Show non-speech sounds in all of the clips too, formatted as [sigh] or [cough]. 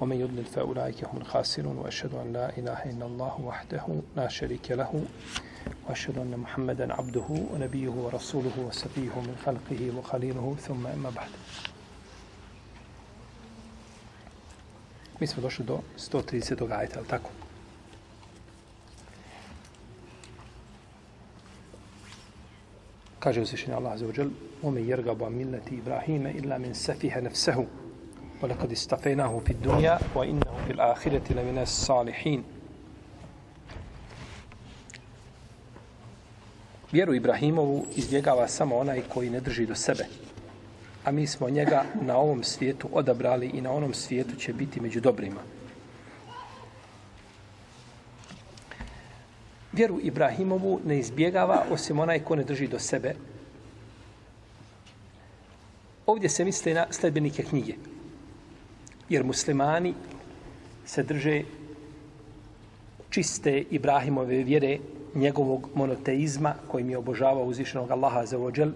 ومن يضلل فأولئك هم الخاسرون وأشهد أن لا إله إلا الله وحده لا شريك له وأشهد أن محمدا عبده ونبيه ورسوله وسفيه من خلقه وخليله ثم أما بعد Mi smo došli do 130. ajta, ali tako? Kaže uzvišenje Allah za Ome jergabu milleti Ibrahime illa min safiha nefsehu, ولقد استفيناه في الدنيا وإنه في الآخرة لمن الصالحين Vjeru Ibrahimovu izbjegava samo onaj koji ne drži do sebe. A mi smo njega na ovom svijetu odabrali i na onom svijetu će biti među dobrima. Vjeru Ibrahimovu ne izbjegava osim onaj ko ne drži do sebe. Ovdje se misli na sledbenike knjige jer muslimani se drže čiste Ibrahimove vjere, njegovog monoteizma kojim je obožavao uzvišenog Allaha za ođel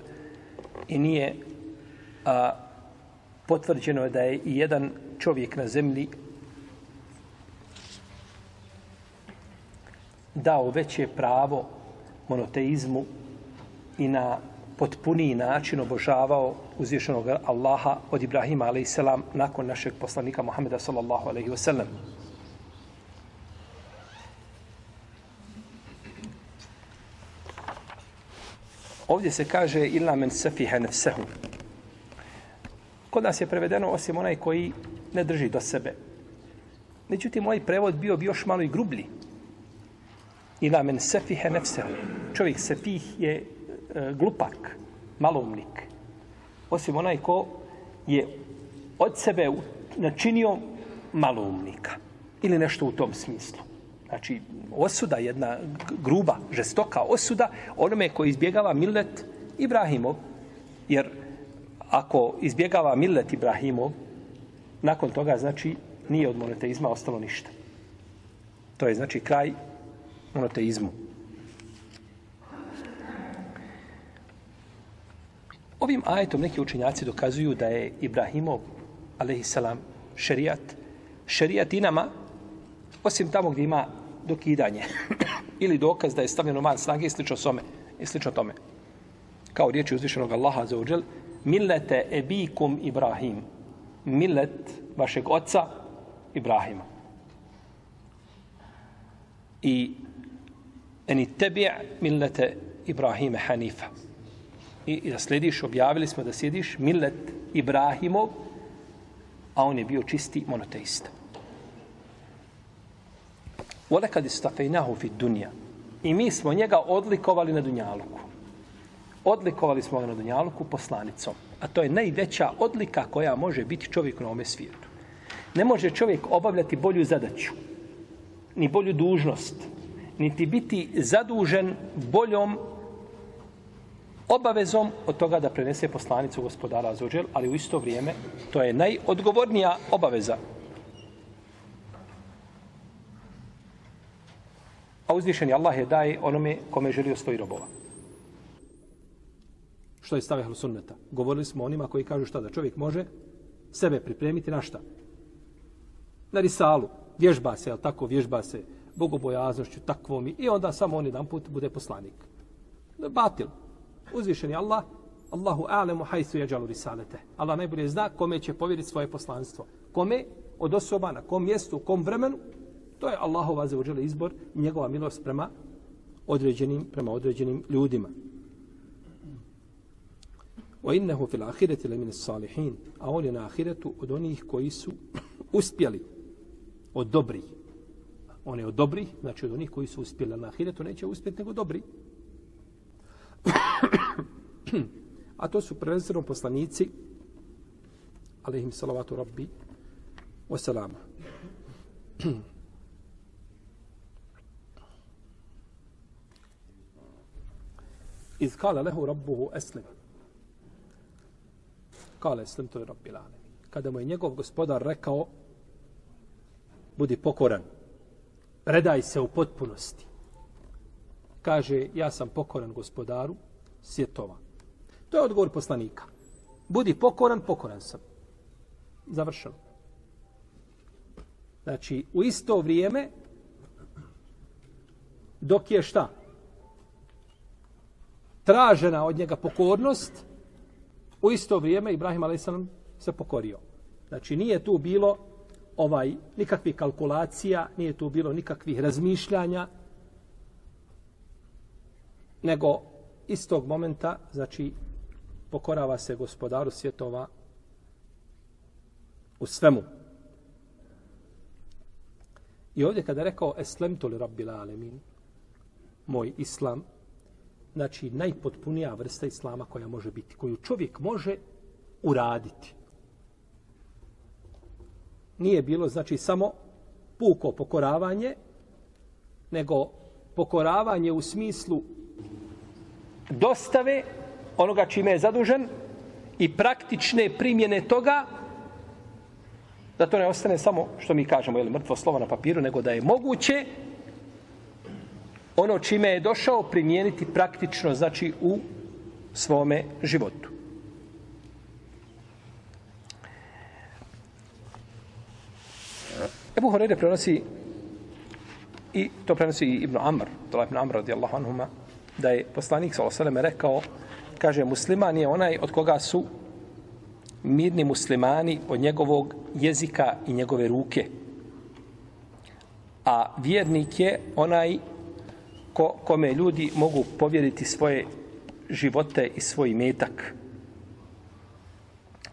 i nije a, potvrđeno da je i jedan čovjek na zemlji dao veće pravo monoteizmu i na potpuniji način obožavao uzvišenog Allaha od Ibrahima a.s. nakon našeg poslanika Muhammeda sallallahu alaihi wasallam. Ovdje se kaže illa men safiha nefsehu. Kod nas je prevedeno osim onaj koji ne drži do sebe. Međutim, moj prevod bio bi još malo i grublji. Ila men safiha nefsehu. Čovjek safih je E, glupak, malumnik. Osim onaj ko je od sebe načinio malumnika. Ili nešto u tom smislu. Znači, osuda, jedna gruba, žestoka osuda, onome koji izbjegava millet Ibrahimov. Jer ako izbjegava millet Ibrahimov, nakon toga, znači, nije od monoteizma ostalo ništa. To je, znači, kraj monoteizmu. Ovim ajetom neki učenjaci dokazuju da je Ibrahimov, alaihissalam, šerijat, šerijat i nama, osim tamo gdje ima dokidanje [clears throat] ili dokaz da je stavljeno van snage i slično, some, i slično tome. Kao riječi uzvišenog Allaha za uđel, millete ebikum Ibrahim, millet vašeg oca Ibrahima. I eni tebi' millete Ibrahime Hanifa i, i da slediš, objavili smo da sjediš Millet Ibrahimov, a on je bio čisti monoteista. Ole kad istafejnahu fi dunja. I mi smo njega odlikovali na Dunjaluku. Odlikovali smo ga na Dunjaluku poslanicom. A to je najveća odlika koja može biti čovjek na ome svijetu. Ne može čovjek obavljati bolju zadaću, ni bolju dužnost, niti biti zadužen boljom obavezom od toga da prenese poslanicu gospodara Azuđel, ali u isto vrijeme to je najodgovornija obaveza. A uzvišeni Allah je daje onome kome želio svoji robova. Što je stave sunneta? Govorili smo onima koji kažu šta da čovjek može sebe pripremiti na šta? Na risalu. Vježba se, jel tako, vježba se bogobojaznošću, takvom i onda samo on jedan put bude poslanik. Batil uzvišeni Allah, Allahu a'lemu hajsu jađalu risalete. Allah najbolje zna kome će povjeriti svoje poslanstvo. Kome od osoba, na kom mjestu, u kom vremenu, to je Allahova za uđele izbor i njegova milost prema određenim, prema određenim ljudima. Wa innahu fil ahireti le salihin. A on je na ahiretu od onih koji su [clears throat] uspjeli od dobrih. On je od dobrih, znači od onih koji su uspjeli na ahiretu, neće uspjeti nego dobri. [coughs] a to su prvenstveno poslanici alaihim salavatu rabbi wasalama [coughs] iz kala lehu rabbuhu eslim. Kala eslim to je rabbi lale kada mu je njegov gospodar rekao budi pokoran predaj se u potpunosti. Kaže, ja sam pokoran gospodaru svjetova. To je odgovor poslanika. Budi pokoran, pokoran sam. Završeno. Znači, u isto vrijeme, dok je šta? Tražena od njega pokornost, u isto vrijeme Ibrahim a.s. se pokorio. Znači, nije tu bilo ovaj nikakvih kalkulacija, nije tu bilo nikakvih razmišljanja, nego istog momenta, znači, pokorava se gospodaru svjetova u svemu. I ovdje kada je rekao Eslemtu li rabbil alemin, moj islam, znači najpotpunija vrsta islama koja može biti, koju čovjek može uraditi. Nije bilo, znači, samo puko pokoravanje, nego pokoravanje u smislu dostave onoga čime je zadužen i praktične primjene toga da to ne ostane samo što mi kažemo ili mrtvo slovo na papiru nego da je moguće ono čime je došao primijeniti praktično znači u svome životu. Ebu Horeire prenosi i to prenosi Ibn Amr, to je Ibn Amr radijallahu anhuma, da je poslanik s.a.v. rekao, kaže, musliman je onaj od koga su mirni muslimani od njegovog jezika i njegove ruke. A vjernik je onaj ko, kome ljudi mogu povjeriti svoje živote i svoj metak.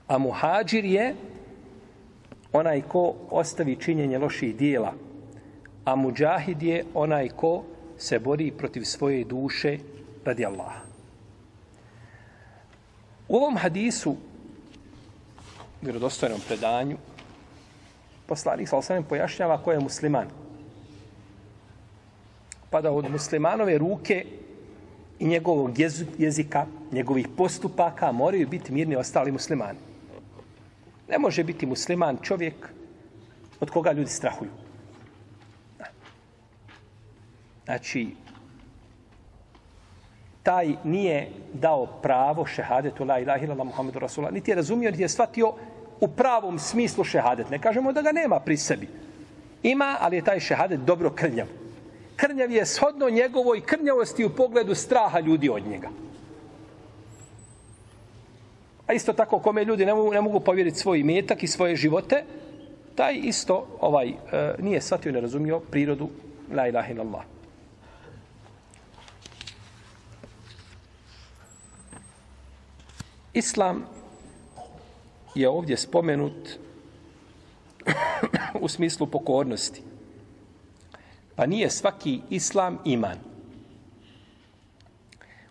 A muhađir je onaj ko ostavi činjenje loših dijela. A muđahid je onaj ko se bori protiv svoje duše radi Allaha. U ovom hadisu, vjerodostojnom predanju, poslanik sa osam pojašnjava ko je musliman. Pa da od muslimanove ruke i njegovog jezika, njegovih postupaka moraju biti mirni ostali muslimani. Ne može biti musliman čovjek od koga ljudi strahuju. Znači, taj nije dao pravo šehadetu la ilaha illallah Muhammedu Rasulullah. Niti je razumio, niti je shvatio u pravom smislu šehadet. Ne kažemo da ga nema pri sebi. Ima, ali je taj šehadet dobro krnjav. Krnjav je shodno njegovoj krnjavosti u pogledu straha ljudi od njega. A isto tako kome ljudi ne mogu, ne mogu povjeriti svoj imetak i svoje živote, taj isto ovaj e, nije shvatio, ne razumio prirodu la ilaha illallah. Islam je ovdje spomenut u smislu pokornosti. Pa nije svaki islam iman.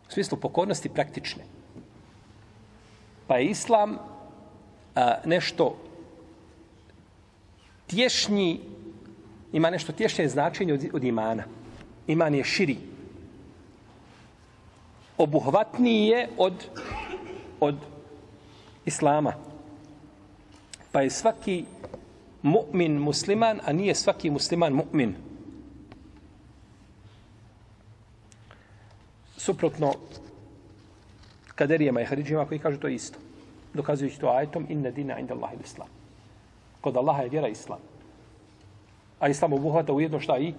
U smislu pokornosti praktične. Pa je islam a, nešto tješnji, ima nešto tješnje značenje od, od imana. Iman je širi. Obuhvatniji je od od islama. Pa je svaki mu'min musliman, a nije svaki musliman mu'min. Suprotno kaderijama i haridžima koji kažu to isto. Dokazujući to ajetom inna dina inda Allahi islam. Kod Allaha je vjera islam. A islam obuhvata ujedno šta i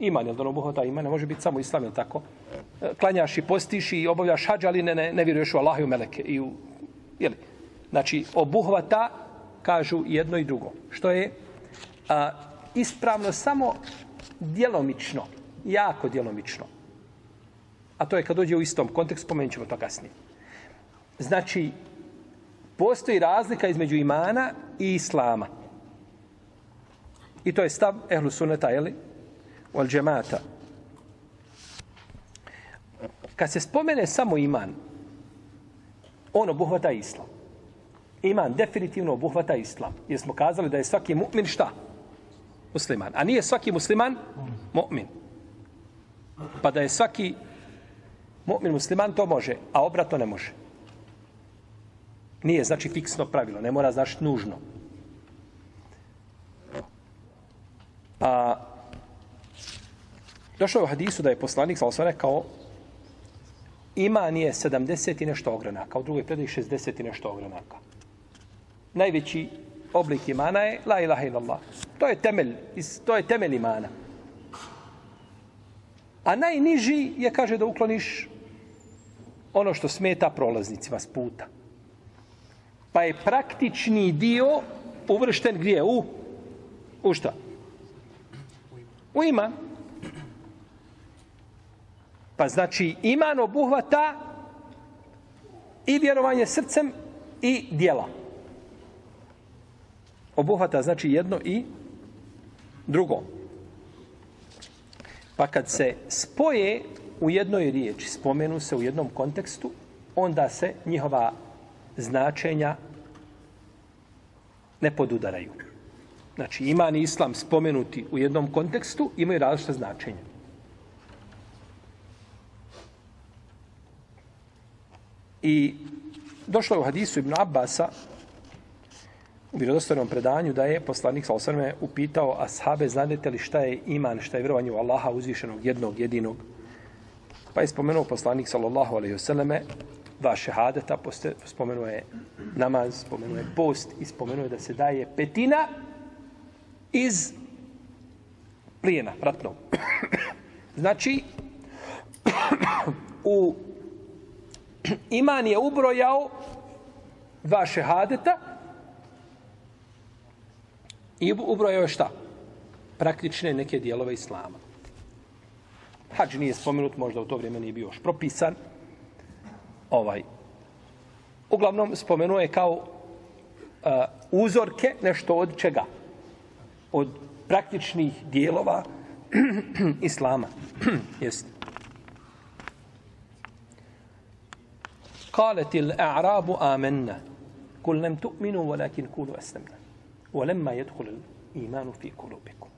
iman, jel da ono obuhvata iman, ne može biti samo islam, jel tako? E, klanjaš i postiš i obavljaš hađ, ali ne, ne, ne vjeruješ u Allah i u Meleke. I u, jeli? Znači, obuhvata, kažu jedno i drugo. Što je a, ispravno samo djelomično, jako djelomično. A to je kad dođe u istom kontekst, spomenut ćemo to kasnije. Znači, postoji razlika između imana i islama. I to je stav ehlu suneta, jeli? Wal džemata. Kad se spomene samo iman, on obuhvata islam. Iman definitivno obuhvata islam. Jer smo kazali da je svaki mu'min šta? Musliman. A nije svaki musliman mu'min. Pa da je svaki Mu'min musliman to može, a obratno ne može. Nije znači fiksno pravilo, ne mora znači nužno. A došlo je u hadisu da je poslanik sa osvane kao iman je 70 i nešto ogranaka, u drugoj predaji 60 i nešto ogranaka. Najveći oblik imana je la ilaha illallah. To je temelj, to je temelj imana. A najniži je, kaže, da ukloniš ono što smeta prolaznicima s puta. Pa je praktični dio uvršten gdje? U? U šta? U iman. Pa znači iman obuhvata i vjerovanje srcem i dijela. Obuhvata znači jedno i drugo. Pa kad se spoje u jednoj riječi, spomenu se u jednom kontekstu, onda se njihova značenja ne podudaraju. Znači, iman i islam spomenuti u jednom kontekstu imaju različite značenja. I došlo je u hadisu Ibn Abbasa u vjerodostojnom predanju da je poslanik sa osrme upitao ashabe, znadete li šta je iman, šta je vjerovanje u Allaha uzvišenog jednog, jedinog. Pa je spomenuo poslanik sallallahu alaihi vseleme dva šehadeta, spomenuo je namaz, spomenuo je post i spomenuo je da se daje petina iz plijena, ratnog. [coughs] znači, [coughs] u [clears throat] iman je ubrojao dva šehadeta i ubrojao je šta? Praktične neke dijelove islama. Hadž nije spomenut, možda u to vrijeme nije bio još propisan. Ovaj. Uglavnom, spomenuo je kao uh, uzorke nešto od čega? Od praktičnih dijelova [clears throat] islama. [clears throat] Jeste. قالت الأعراب آمنا قل لم تؤمنوا ولكن قولوا أسلمنا ولما يدخل الإيمان في قلوبكم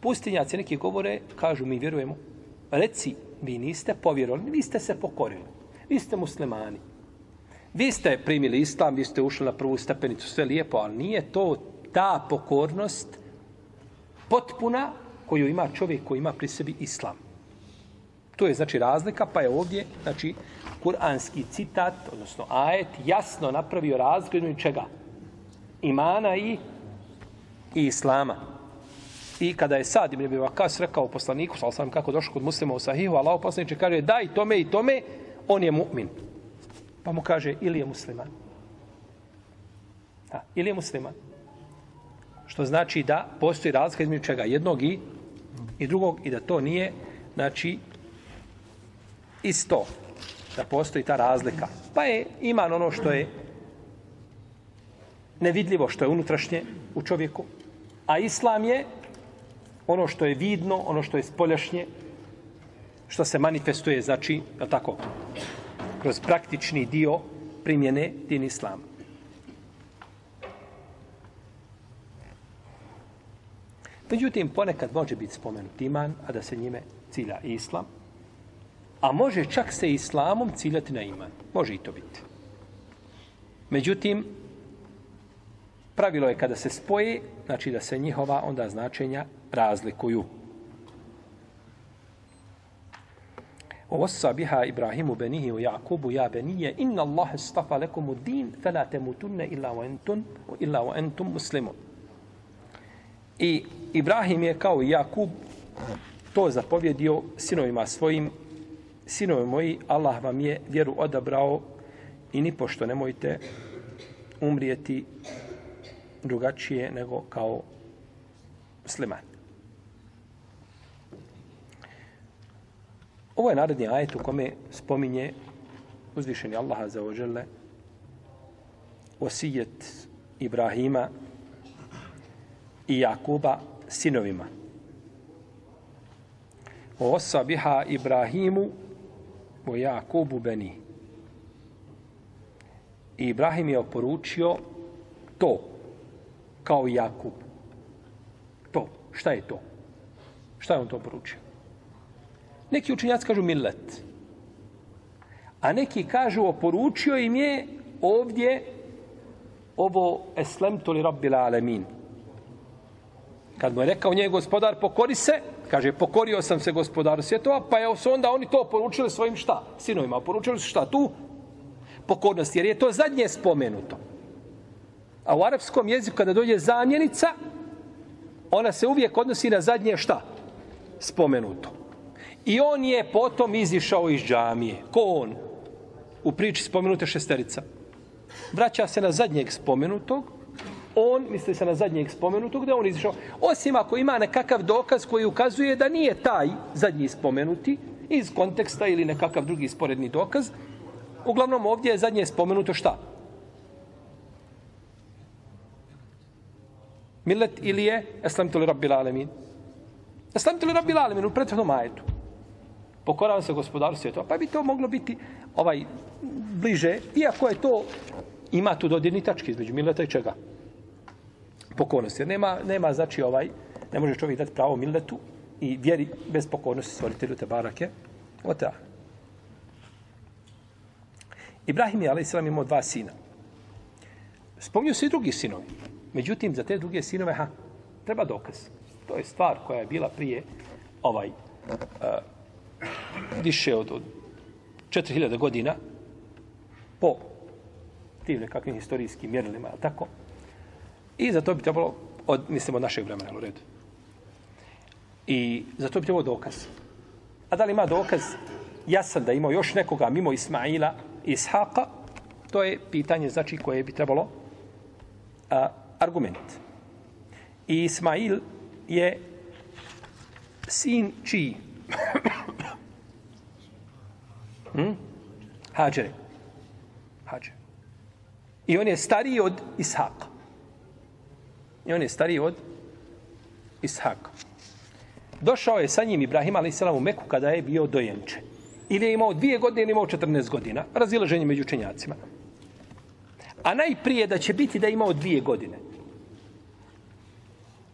Pustinjaci neki govore, kažu mi vjerujemo. Reci, vi niste povjerovali, vi ste se pokorili. Vi ste muslimani. Vi ste primili islam, vi ste ušli na prvu stepenicu, sve lijepo, ali nije to ta pokornost potpuna koju ima čovjek koji ima pri sebi islam. To je znači razlika, pa je ovdje, znači, kuranski citat, odnosno ajet, jasno napravio razgledu čega? Imana i, i islama. I kada je Sad ibn Vakas rekao poslaniku, sal sam kako došao kod muslima u sahihu, Allah poslaniče kaže daj tome i tome, on je mu'min. Pa mu kaže ili je musliman. Ha, ili je musliman. Što znači da postoji razlika između čega jednog i, i drugog i da to nije znači isto da postoji ta razlika. Pa je iman ono što je nevidljivo, što je unutrašnje u čovjeku. A islam je ono što je vidno, ono što je spoljašnje, što se manifestuje, znači, je tako, kroz praktični dio primjene din islama. Međutim, ponekad može biti spomenut iman, a da se njime cilja islam, A može čak se islamom ciljati na iman. Može i to biti. Međutim, pravilo je kada se spoje, znači da se njihova onda značenja razlikuju. ووصى بها إبراهيم بنيه ويعقوب يا بني إن الله اصطفى لكم الدين فلا تموتن إلا وأنتم إلا وأنتم مسلمون I Ibrahim je kao Jakub to zapovjedio sinovima svojim sinove moji, Allah vam je vjeru odabrao i ni pošto nemojte umrijeti drugačije nego kao musliman. Ovo je naredni ajet u kome spominje uzvišeni Allah za ožele osijet Ibrahima i Jakuba sinovima. Osa biha Ibrahimu o Jakubu Beni. I Ibrahim je oporučio to, kao Jakub. To. Šta je to? Šta je on to oporučio? Neki učinjaci kažu millet. A neki kažu, oporučio im je ovdje ovo eslem tuli rabbil alemin. Kad mu je rekao njegov gospodar, pokori se, kaže, pokorio sam se gospodaru svjetova, pa je su onda oni to poručili svojim šta? Sinovima, poručili su šta tu? Pokornost, jer je to zadnje spomenuto. A u arapskom jeziku kada dođe zamjenica, ona se uvijek odnosi na zadnje šta? Spomenuto. I on je potom izišao iz džamije. Ko on? U priči spomenute šesterica. Vraća se na zadnjeg spomenutog. On, misli se na zadnjeg spomenutog, da on izišao. Osim ako ima nekakav dokaz koji ukazuje da nije taj zadnji spomenuti, iz konteksta ili nekakav drugi sporedni dokaz. Uglavnom ovdje je zadnje spomenuto šta? Millet ili je Eslamtu li Rabbil Alemin? Eslamtu li Rabbil Alemin u prethodnom ajetu. Pokoravam se gospodaru svjetova. Pa bi to moglo biti ovaj bliže, iako je to, ima tu dodirni tački između Milleta i čega? Pokornosti. Jer nema, nema znači ovaj, ne može čovjek dati pravo Milletu i vjeri bez pokornosti stvoritelju te barake. O te. Ibrahim je, ali islam, imao dva sina. Spomnio se i drugi sinovi. Međutim, za te druge sinove, ha, treba dokaz. To je stvar koja je bila prije ovaj uh, više od, od 4000 godina po tim nekakvim historijskim mjerilima, ali tako? I za to bi trebalo, od, mislim, od našeg vremena, u redu. I za to bi trebalo dokaz. A da li ima dokaz jasan da ima još nekoga mimo Ismaila i Ishaqa, to je pitanje, znači, koje bi trebalo a, argument. I Ismail je sin čiji? [coughs] hm? Hađere. Hađere. I on je stariji od Ishaqa. I on je stariji od Ishaka. Došao je sa njim Ibrahim a.s. u Meku kada je bio dojenče. Ili je imao dvije godine ili imao 14 godina. Razilaženje među učenjacima. A najprije da će biti da je imao dvije godine.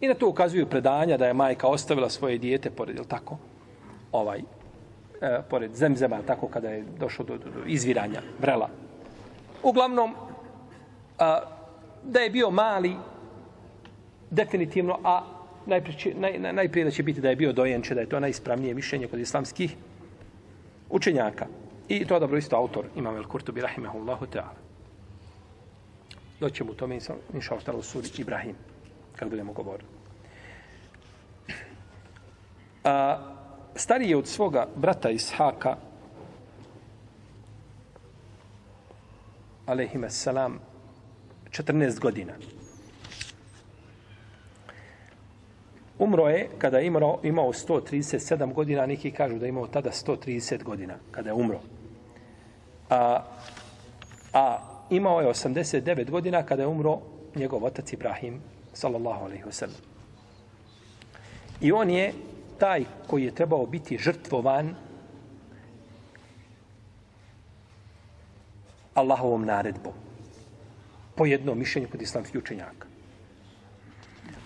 I na to ukazuju predanja da je majka ostavila svoje dijete pored, je tako? Ovaj, e, pored zemzema, tako kada je došlo do, do, do izviranja vrela. Uglavnom, a, da je bio mali, definitivno, a najprije, naj, naj, najprije da će biti da je bio dojenče, da je to najispravnije mišljenje kod islamskih učenjaka. I to je dobro isto autor, Imam El Kurtubi, rahimahullahu ta'ala. Doćemo u tome, inša ostalo u suri Ibrahim kad budemo govorili. A, stariji je od svoga brata Ishaka, alaihime salam, 14 godina. Umro je kada je imao, imao 137 godina, neki kažu da je imao tada 130 godina kada je umro. A, a imao je 89 godina kada je umro njegov otac Ibrahim sallallahu alaihi wasallam. I on je taj koji je trebao biti žrtvovan Allahovom naredbom. Po jednom mišljenju kod islamskih učenjaka.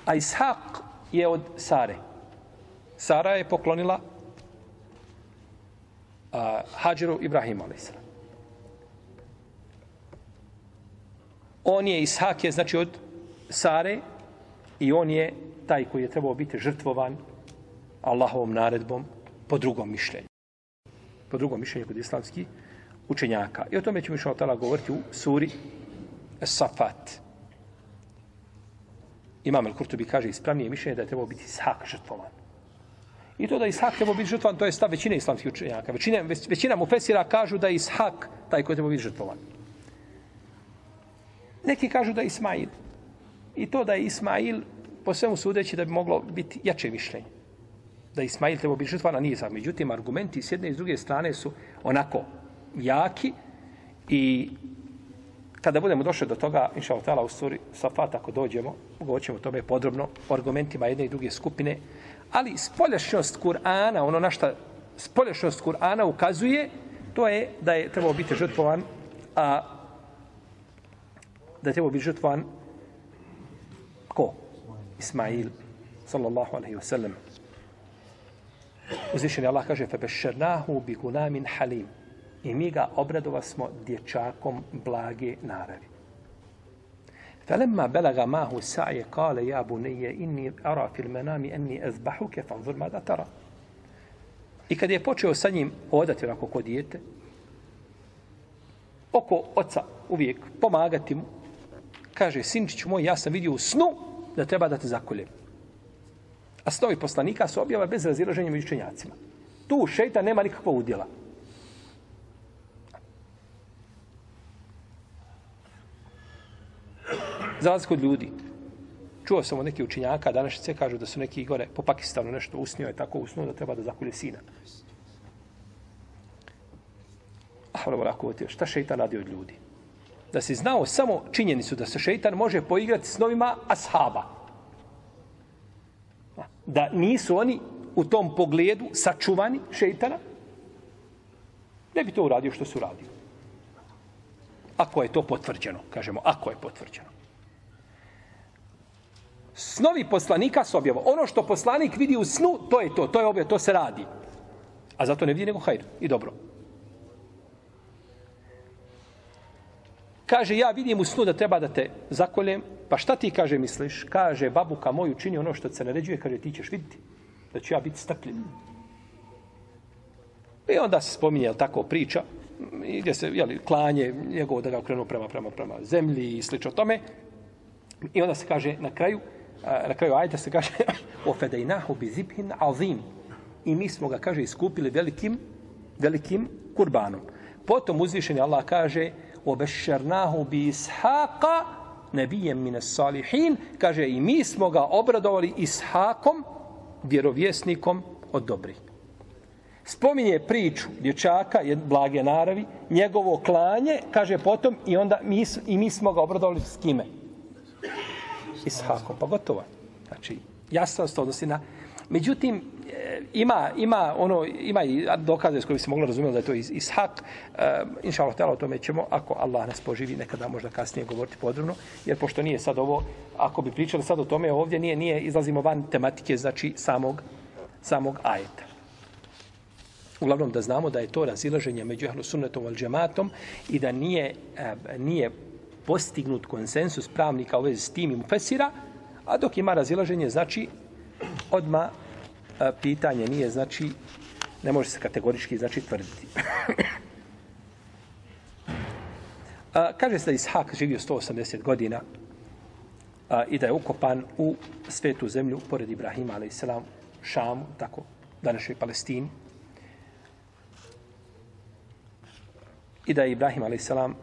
A Ishaq je od Sare. Sara je poklonila a, Hadžeru Ibrahimu a.s. On je, Ishak je, znači od Sare, i on je taj koji je trebao biti žrtvovan Allahovom naredbom po drugom mišljenju. Po drugom mišljenju kod islamskih učenjaka. I o tome ćemo išao tala govoriti u suri Safat. Imam Al-Kurtubi kaže ispravnije mišljenje da je trebao biti Ishak žrtvovan. I to da Ishak trebao biti žrtvovan, to je stav većine islamskih učenjaka. Većina, većina mu fesira kažu da je Ishak taj koji je trebao biti žrtvovan. Neki kažu da je Ismail. I to da je Ismail, po svemu sudeći, da bi moglo biti jače mišljenje. Da je Ismail trebao biti žrtvan, a nije sad. Međutim, argumenti s jedne i s druge strane su onako jaki i kada budemo došli do toga, inša Allah, u stvari Safat, ako dođemo, govorit ćemo tome podrobno o argumentima jedne i druge skupine, ali spoljašnjost Kur'ana, ono na šta spoljašnjost Kur'ana ukazuje, to je da je trebao biti žrtvovan, a da je trebao biti žrtvovan Ko? Ismail, sallallahu alaihi wasallam. Uzvišeni Allah kaže, فَبَشَّرْنَاهُ بِغُنَامٍ حَلِيمٍ i mi ga obradova smo dječakom blage naravi. فلما بلغ معه السعي قال يا بني إني أرى في المنام أني أذبحك فانظر ماذا ترى I kad je počeo sa njim hodati onako kod dijete, oko oca uvijek pomagati mu, kaže, sinčić moj, ja sam vidio u snu da treba da te zakoljem. A snovi poslanika su objava bez razilaženja među učenjacima. Tu šeita nema nikakvog udjela. Za razliku od ljudi. Čuo sam od nekih učinjaka, danas se kažu da su neki gore po Pakistanu nešto usnio je tako usnuo da treba da zakolje sina. Allah vrako, šta šeitan radi od ljudi? Da si znao samo činjenicu da se šeitan može poigrati s novima ashaba. Da nisu oni u tom pogledu sačuvani šeitana, ne bi to uradio što su uradio. Ako je to potvrđeno, kažemo, ako je potvrđeno. Snovi poslanika s objavo. Ono što poslanik vidi u snu, to je to, to je objavo, to se radi. A zato ne vidi nego hajr i dobro. Kaže, ja vidim u snu da treba da te zakoljem, pa šta ti kaže, misliš? Kaže, babuka moj učini ono što se naređuje, kaže, ti ćeš vidjeti da ću ja biti stakljen. I onda se spominje, jel tako, priča, gdje se, jel, klanje njegovo da ga okrenu prema, prema, prema zemlji i slično tome. I onda se kaže na kraju, na kraju ajta se kaže [laughs] ofedajnahu bi zibhin azim. I mi smo ga, kaže, iskupili velikim, velikim kurbanom. Potom uzvišeni Allah kaže obešernahu bi ishaqa nebijem mine salihin. Kaže, i mi smo ga obradovali ishakom, vjerovjesnikom od dobrih. Spominje priču dječaka, je blage naravi, njegovo klanje, kaže potom, i onda mi, i mi smo ga obradovali s kime? Ishakom, pa gotovo. Znači, jasno se to odnosi na... Međutim, e, ima, ima, ono, ima i dokaze s kojim se moglo razumjeti da je to is, ishak. E, inša Allah, o tome ćemo, ako Allah nas poživi, nekada možda kasnije govoriti podrobno. Jer pošto nije sad ovo, ako bi pričali sad o tome ovdje, nije, nije izlazimo van tematike, znači samog, samog ajeta. Uglavnom da znamo da je to razilaženje među ehlu sunnetom al džematom i da nije, e, nije postignut konsensus pravnika u vezi s tim i mufesira, a dok ima razilaženje, znači, odma a, pitanje nije, znači, ne može se kategorički, znači, tvrditi. [coughs] a, kaže se da Ishak živio 180 godina a, i da je ukopan u svetu zemlju, pored Ibrahima, ali i selam, Šamu, tako, današnjoj Palestini. I da je Ibrahim, ali i selam,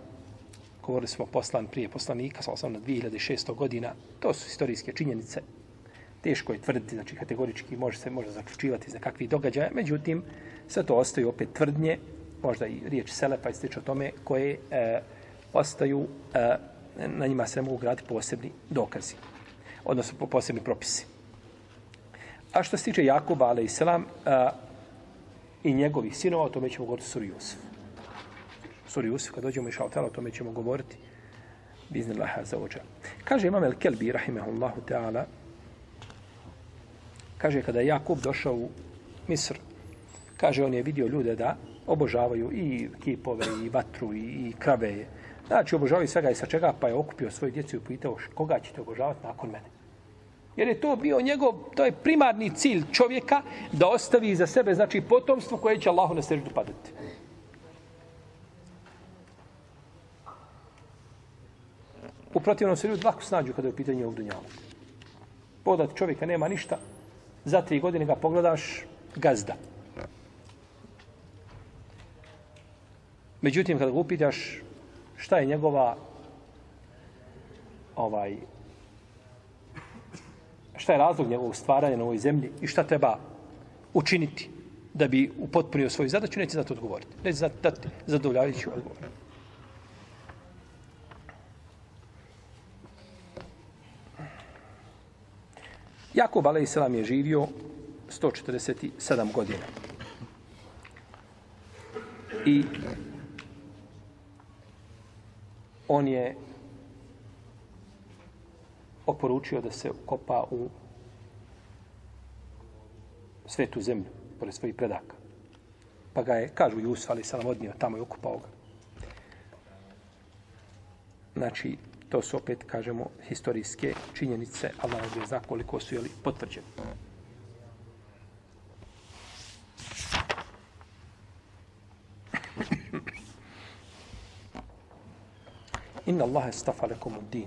govorili smo poslan prije poslanika, sa osnovno 2600 godina, to su historijske činjenice. Teško je tvrditi, znači kategorički može se može zaključivati za kakvi događaja, međutim, sve to ostaju opet tvrdnje, možda i riječ Selepa i slično tome, koje e, ostaju, e, na njima se mogu graditi posebni dokazi, odnosno posebni propisi. A što se tiče Jakuba, ale i selam, e, i njegovih sinova, o tome ćemo govoriti suri Jusuf suri Jusuf, kad dođemo i šaltala, o tome ćemo govoriti. Bizni Laha za ođa. Kaže imam El Kelbi, rahimahullahu ta'ala, kaže kada je Jakub došao u Misr, kaže on je vidio ljude da obožavaju i kipove, i vatru, i, i krave. Znači, obožavaju svega i sa čega, pa je okupio svoju djecu i pitao koga ćete obožavati nakon mene. Jer je to bio njegov, to je primarni cilj čovjeka da ostavi za sebe, znači, potomstvo koje će Allahu na seždu padati. U protivnom se ljudi lako snađu kada je u pitanju ovog dunjala. Podat čovjeka nema ništa, za tri godine ga pogledaš gazda. Međutim, kada ga upitaš šta je njegova ovaj šta je razlog njegovog stvaranja na ovoj zemlji i šta treba učiniti da bi upotpunio svoju zadaću, neće za to odgovoriti. Neće dati zadovoljavajući odgovor. Jakub a.s. je živio 147 godina. I on je oporučio da se kopa u svetu zemlju, pored svojih predaka. Pa ga je, kažu Jusuf, ali sam odnio tamo je okupao ga. Znači, to su opet, kažemo, historijske činjenice, Allah ne zna koliko su jeli potvrđene. Inna Allah estafa lekom u din.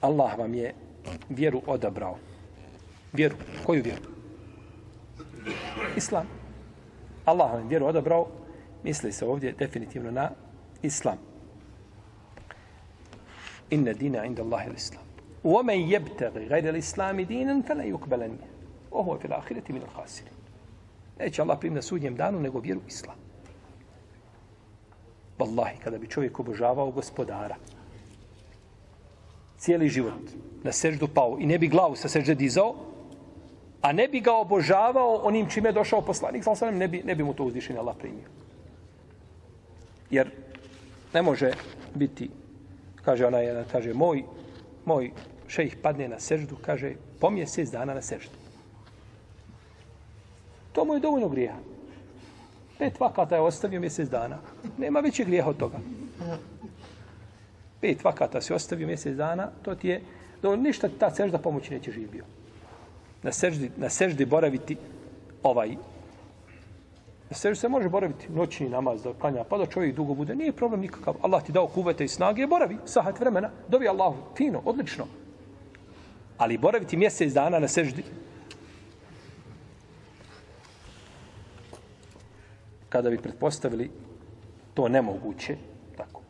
Allah vam je vjeru odabrao. Vjeru. Koju vjeru? Islam. Allah vam je vjeru odabrao. Misli se ovdje definitivno na Islam Inna dina inda Allahi l'Islam. ومن يبتغي غير الإسلام دينا فلا يقبل منه وهو في الآخرة من الخاسرين. Neće Allah primiti na sudnjem danu nego vjeru Islam. Wallahi, kada bi čovjek obožavao gospodara, cijeli život na seždu pao i ne bi glavu sa sežde dizao, a ne bi ga obožavao onim čime je došao poslanik, sa ne bi, ne bi mu to uzvišenje Allah primio. Jer ne može biti, kaže ona jedan, kaže, moj, moj šejh padne na seždu, kaže, po mjesec dana na seždu. To mu je dovoljno grijeha. Pet vakata je ostavio mjesec dana. Nema većeg grijeha od toga. Pet vakata se ostavio mjesec dana, to ti je, do ništa ta sežda pomoći neće živio. Na seždi, na seždi boraviti ovaj Na seždi se može boraviti noćni namaz da klanja, pa da čovjek dugo bude. Nije problem nikakav. Allah ti dao kuvete i snage, boravi sahat vremena. Dobi Allahu, fino, odlično. Ali boraviti mjesec dana na seždi, kada bi pretpostavili to nemoguće, tako,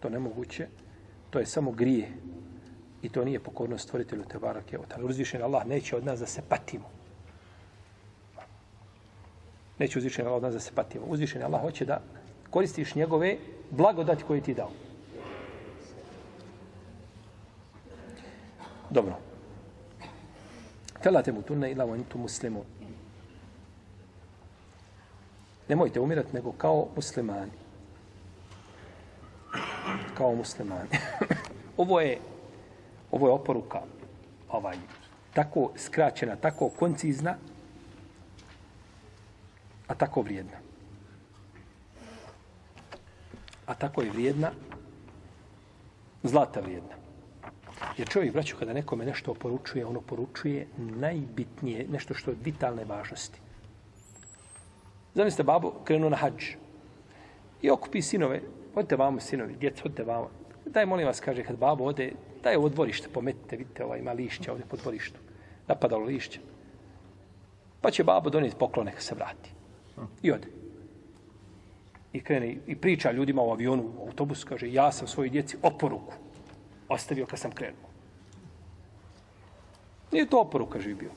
to nemoguće, to je samo grije i to nije pokornost stvoritelju Tebarake. Uzvišen Allah neće od nas da se patimo. Neće uzvišen Allah od nas da se patimo. Uzvišen Allah hoće da koristiš njegove blagodati koje ti dao. Dobro. Felate mu tunne ila vantu muslimu. Nemojte umirati nego kao muslimani. Kao muslimani. [laughs] ovo je ovo je oporuka ovaj tako skraćena, tako koncizna, a tako vrijedna. A tako je vrijedna, zlata vrijedna. Jer čovjek, braću, kada nekome nešto oporučuje, ono poručuje najbitnije, nešto što je vitalne važnosti. Zamislite, babo krenuo na hađ i okupi sinove. Odite vamo, sinovi, djeca, odite vamo. Daj, molim vas, kaže, kad babo ode, daj ovo dvorište, pometite, vidite, ova ima lišća ovdje po dvorištu. Napadalo lišće. Pa će babo donijeti poklone kad se vrati. I ode. I krene i priča ljudima u avionu, u autobusu, kaže, ja sam svojoj djeci oporuku ostavio kad sam krenuo. Nije to oporuka živio.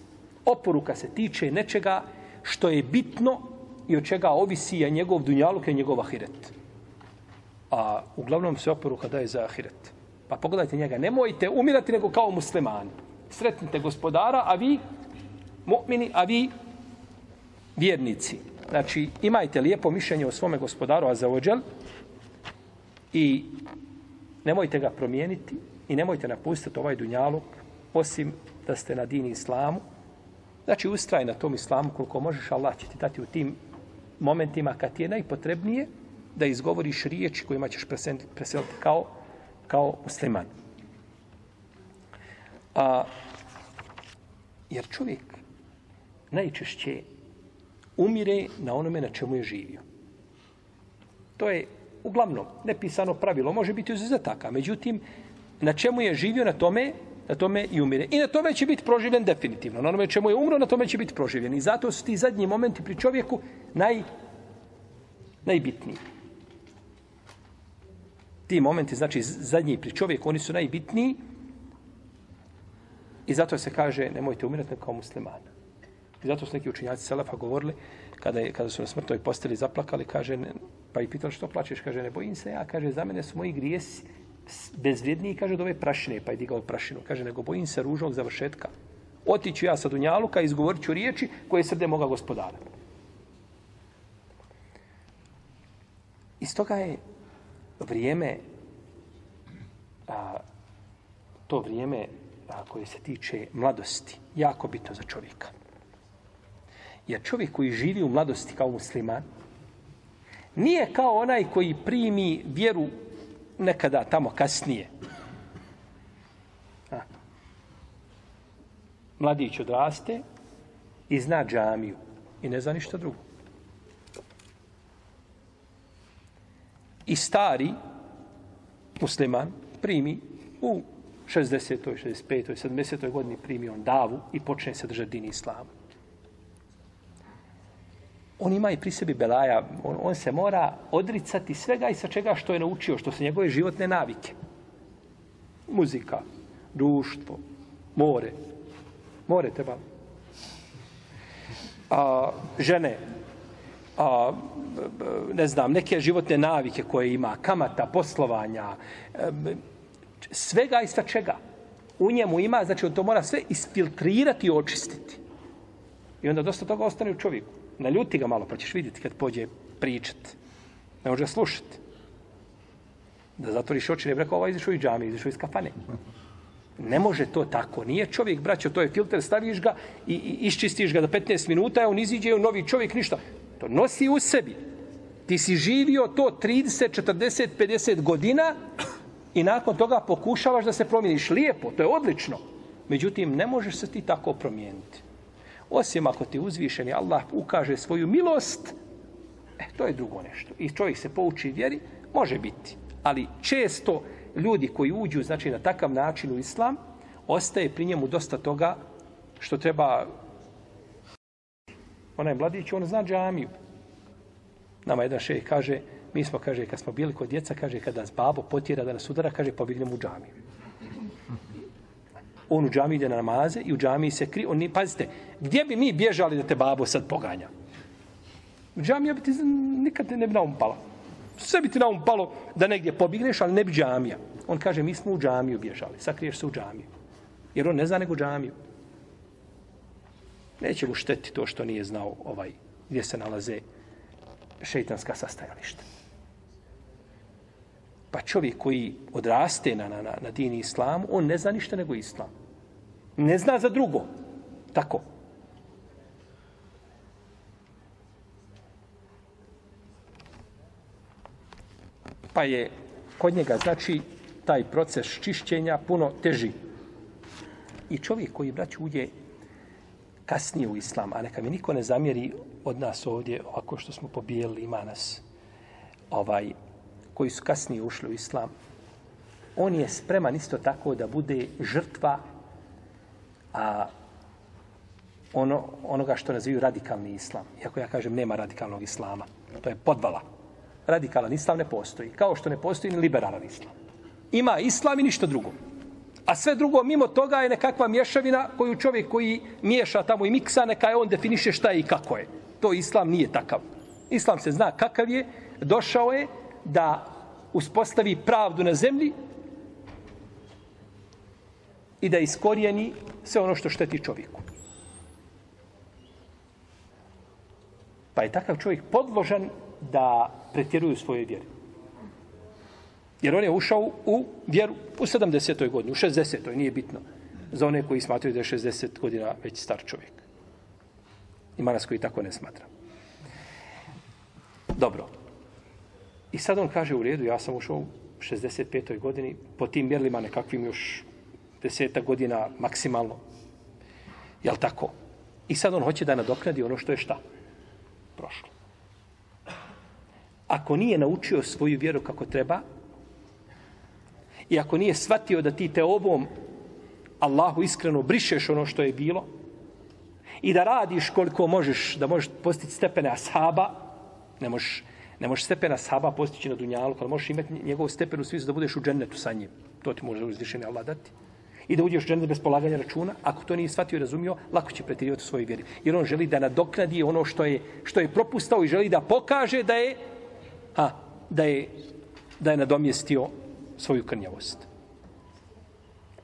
Oporuka se tiče nečega što je bitno i od čega ovisi je njegov dunjaluk i njegov ahiret. A uglavnom se oporuka daje za ahiret. Pa pogledajte njega, nemojte umirati nego kao muslimani. Sretnite gospodara, a vi mu'mini, a vi vjernici. Znači, imajte lijepo mišljenje o svome gospodaru, a i nemojte ga promijeniti i nemojte napustiti ovaj dunjaluk, osim da ste na dini islamu. Znači, ustraj na tom islamu koliko možeš, Allah će ti dati u tim momentima kad ti je najpotrebnije da izgovoriš riječi kojima ćeš preseliti kao, kao musliman. A, jer čovjek najčešće umire na onome na čemu je živio. To je uglavnom nepisano pravilo, može biti uzetaka, međutim, na čemu je živio, na tome na tome i umire. I na tome će biti proživljen definitivno. Na onome čemu je umro, na tome će biti proživljen. I zato su ti zadnji momenti pri čovjeku naj, najbitniji. Ti momenti, znači zadnji pri čovjeku, oni su najbitniji. I zato se kaže, nemojte umirati kao musliman. I zato su neki učinjaci Selefa govorili, kada, je, kada su na smrtoj posteli zaplakali, kaže, pa i pitali što plačeš, kaže, ne bojim se ja, kaže, za mene su moji grijesi bezvrijedniji, kaže, od ove prašine, pa je digao prašinu. Kaže, nego bojim se ružnog završetka. Otiću ja sa Dunjaluka i izgovorit ću riječi koje srde moga gospodara. Iz toga je vrijeme, a, to vrijeme a, koje se tiče mladosti, jako bitno za čovjeka. Jer čovjek koji živi u mladosti kao musliman, nije kao onaj koji primi vjeru nekada tamo kasnije. A. Mladić odraste i zna džamiju i ne zna ništa drugo. I stari musliman primi u 60. 65. 70. godini primi on davu i počne se držati dini islamu. On ima i pri sebi belaja, on, on se mora odricati svega i sa čega što je naučio, što su njegove životne navike. Muzika, društvo, more. More treba. A, žene, a, ne znam, neke životne navike koje ima, kamata, poslovanja, svega i sa čega. U njemu ima, znači on to mora sve isfiltrirati i očistiti. I onda dosta toga ostane u čovjeku. Naljuti ga malo, pa ćeš vidjeti kad pođe pričat. Ne može ga slušati. Da zatvoriš oči, ne bi rekao, ovaj izišao iz džami, izišao iz kafane. Ne može to tako. Nije čovjek, braćo, to je filter, staviš ga i, i iščistiš ga do 15 minuta, on iziđe u novi čovjek, ništa. To nosi u sebi. Ti si živio to 30, 40, 50 godina i nakon toga pokušavaš da se promijeniš. Lijepo, to je odlično. Međutim, ne možeš se ti tako promijeniti. Osim ako ti uzvišeni Allah ukaže svoju milost, e, to je drugo nešto. I čovjek se pouči vjeri, može biti. Ali često ljudi koji uđu znači na takav način u islam, ostaje pri njemu dosta toga što treba onaj mladić, on zna džamiju. Nama jedan šej kaže, mi smo, kaže, kad smo bili kod djeca, kaže, kada nas babo potjera da nas udara, kaže, pobignemo u džamiju. On u džamiji ide na namaze i u džamiji se kri... On, pazite, gdje bi mi bježali da te babo sad poganja? U džamija bi ti nikad ne bi na um palo. Sve bi ti na um palo da negdje pobigneš, ali ne bi džamija. On kaže, mi smo u džamiju bježali. Sakriješ se u džamiju. Jer on ne zna nego džamiju. Neće mu šteti to što nije znao ovaj gdje se nalaze šeitanska sastajališta. Pa čovjek koji odraste na, na, na dini islamu, on ne zna ništa nego islam. Ne zna za drugo. Tako. Pa je kod njega, znači, taj proces čišćenja puno teži. I čovjek koji, braću, uđe kasnije u islam, a neka mi niko ne zamjeri od nas ovdje, ovako što smo pobijeli, ima nas, ovaj, koji su kasnije ušli u islam, on je spreman isto tako da bude žrtva a ono, onoga što nazivaju radikalni islam. Iako ja kažem, nema radikalnog islama. To je podvala. Radikalan islam ne postoji. Kao što ne postoji ni liberalan islam. Ima islam i ništa drugo. A sve drugo, mimo toga je nekakva mješavina koju čovjek koji miješa tamo i miksa, neka je on definiše šta je i kako je. To islam nije takav. Islam se zna kakav je, došao je da uspostavi pravdu na zemlji i da iskorijeni sve ono što šteti čovjeku. Pa je takav čovjek podložan da pretjeruju svoje vjere. Jer on je ušao u vjeru u 70. godini, u 60. nije bitno. Za one koji smatraju da je 60 godina već star čovjek. Ima nas koji tako ne smatra. Dobro. I sad on kaže u redu, ja sam ušao u 65. godini, po tim mjerlima nekakvim još deseta godina maksimalno. Jel tako? I sad on hoće da nadoknadi ono što je šta? Prošlo. Ako nije naučio svoju vjeru kako treba, i ako nije shvatio da ti te ovom Allahu iskreno brišeš ono što je bilo, i da radiš koliko možeš, da možeš postići stepene ashaba, ne možeš, ne možeš stepena ashaba postići na dunjalu, ali možeš imati njegov stepen u svizu da budeš u džennetu sa njim. To ti može uzvišeni Allah dati i da uđeš u džennet bez polaganja računa, ako to nije shvatio i razumio, lako će pretjerivati u svojoj vjeri. Jer on želi da nadoknadi ono što je, što je propustao i želi da pokaže da je, ha, da je, da je nadomjestio svoju krnjavost.